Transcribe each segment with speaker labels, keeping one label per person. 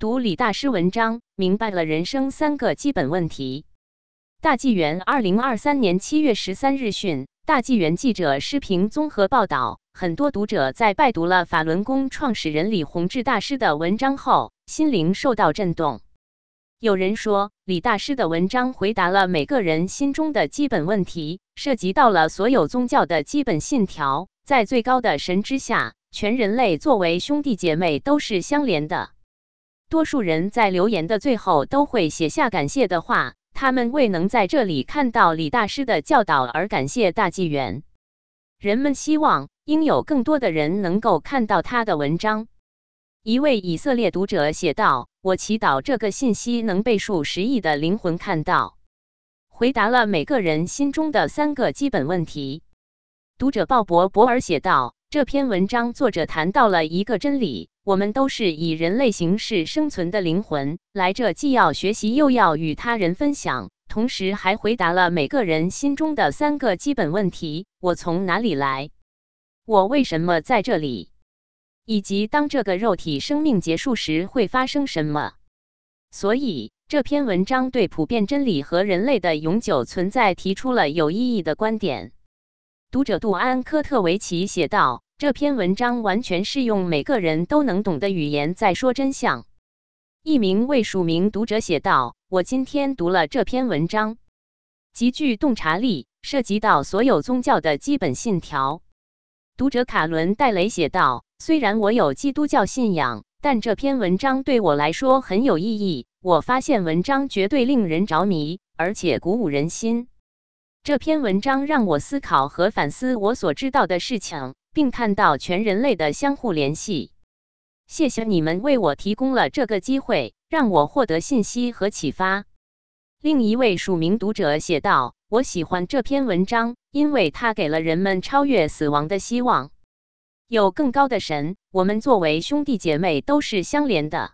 Speaker 1: 读李大师文章，明白了人生三个基本问题。大纪元二零二三年七月十三日讯，大纪元记者施平综合报道，很多读者在拜读了法轮功创始人李洪志大师的文章后，心灵受到震动。有人说，李大师的文章回答了每个人心中的基本问题，涉及到了所有宗教的基本信条，在最高的神之下，全人类作为兄弟姐妹都是相连的。多数人在留言的最后都会写下感谢的话，他们未能在这里看到李大师的教导而感谢大纪元。人们希望应有更多的人能够看到他的文章。一位以色列读者写道：“我祈祷这个信息能被数十亿的灵魂看到，回答了每个人心中的三个基本问题。”读者鲍勃·博尔写道：“这篇文章作者谈到了一个真理。”我们都是以人类形式生存的灵魂，来这既要学习又要与他人分享，同时还回答了每个人心中的三个基本问题：我从哪里来？我为什么在这里？以及当这个肉体生命结束时会发生什么？所以这篇文章对普遍真理和人类的永久存在提出了有意义的观点。读者杜安·科特维奇写道。这篇文章完全是用每个人都能懂的语言在说真相。一名未署名读者写道：“我今天读了这篇文章，极具洞察力，涉及到所有宗教的基本信条。”读者卡伦·戴雷写道：“虽然我有基督教信仰，但这篇文章对我来说很有意义。我发现文章绝对令人着迷，而且鼓舞人心。这篇文章让我思考和反思我所知道的事情。”并看到全人类的相互联系。谢谢你们为我提供了这个机会，让我获得信息和启发。另一位署名读者写道：“我喜欢这篇文章，因为它给了人们超越死亡的希望。有更高的神，我们作为兄弟姐妹都是相连的。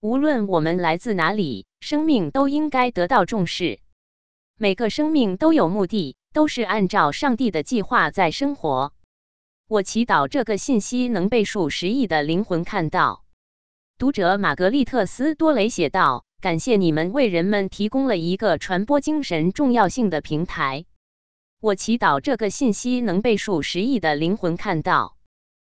Speaker 1: 无论我们来自哪里，生命都应该得到重视。每个生命都有目的，都是按照上帝的计划在生活。”我祈祷这个信息能被数十亿的灵魂看到。读者玛格丽特斯多雷写道：“感谢你们为人们提供了一个传播精神重要性的平台。我祈祷这个信息能被数十亿的灵魂看到。”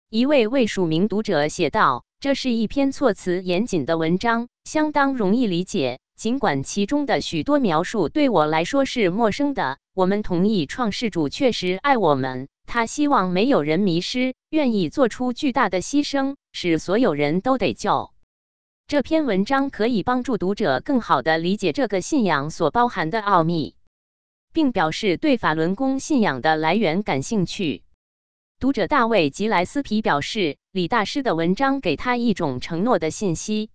Speaker 1: 一位未署名读者写道：“这是一篇措辞严谨的文章，相当容易理解，尽管其中的许多描述对我来说是陌生的。我们同意，创世主确实爱我们。”他希望没有人迷失，愿意做出巨大的牺牲，使所有人都得救。这篇文章可以帮助读者更好地理解这个信仰所包含的奥秘，并表示对法轮功信仰的来源感兴趣。读者大卫·吉莱斯皮表示，李大师的文章给他一种承诺的信息。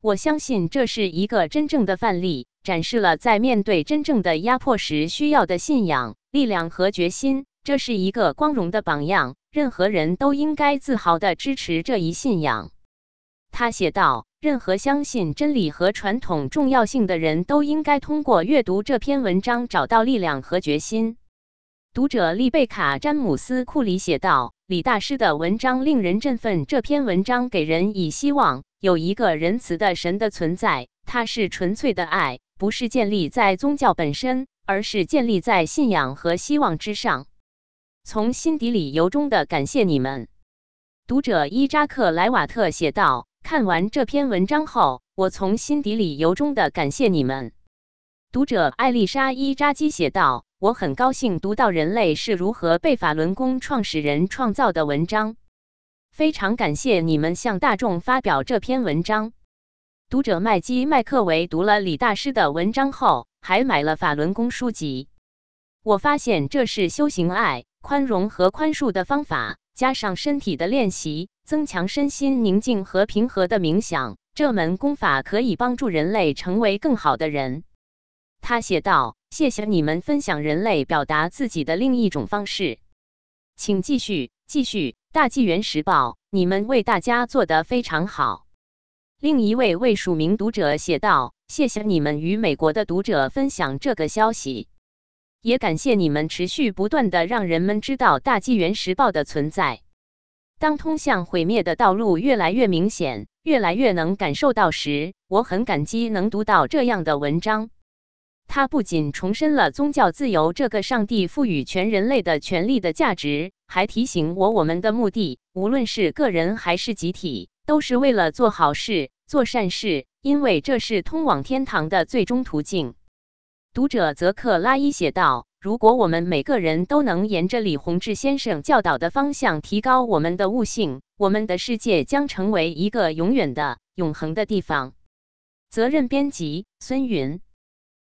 Speaker 1: 我相信这是一个真正的范例，展示了在面对真正的压迫时需要的信仰、力量和决心。这是一个光荣的榜样，任何人都应该自豪地支持这一信仰。他写道：“任何相信真理和传统重要性的人都应该通过阅读这篇文章找到力量和决心。”读者丽贝卡·詹姆斯·库里写道：“李大师的文章令人振奋。这篇文章给人以希望，有一个仁慈的神的存在，他是纯粹的爱，不是建立在宗教本身，而是建立在信仰和希望之上。”从心底里由衷的感谢你们，读者伊扎克莱瓦特写道：“看完这篇文章后，我从心底里由衷的感谢你们。”读者艾丽莎伊扎基写道：“我很高兴读到人类是如何被法轮功创始人创造的文章，非常感谢你们向大众发表这篇文章。”读者麦基麦克维读了李大师的文章后，还买了法轮功书籍。我发现这是修行爱。宽容和宽恕的方法，加上身体的练习，增强身心宁静和平和的冥想，这门功法可以帮助人类成为更好的人。他写道：“谢谢你们分享人类表达自己的另一种方式，请继续继续。”大纪元时报，你们为大家做得非常好。另一位未署名读者写道：“谢谢你们与美国的读者分享这个消息。”也感谢你们持续不断的让人们知道大纪元时报的存在。当通向毁灭的道路越来越明显，越来越能感受到时，我很感激能读到这样的文章。它不仅重申了宗教自由这个上帝赋予全人类的权利的价值，还提醒我我们的目的，无论是个人还是集体，都是为了做好事、做善事，因为这是通往天堂的最终途径。读者泽克拉伊写道：“如果我们每个人都能沿着李洪志先生教导的方向提高我们的悟性，我们的世界将成为一个永远的、永恒的地方。”责任编辑：孙云。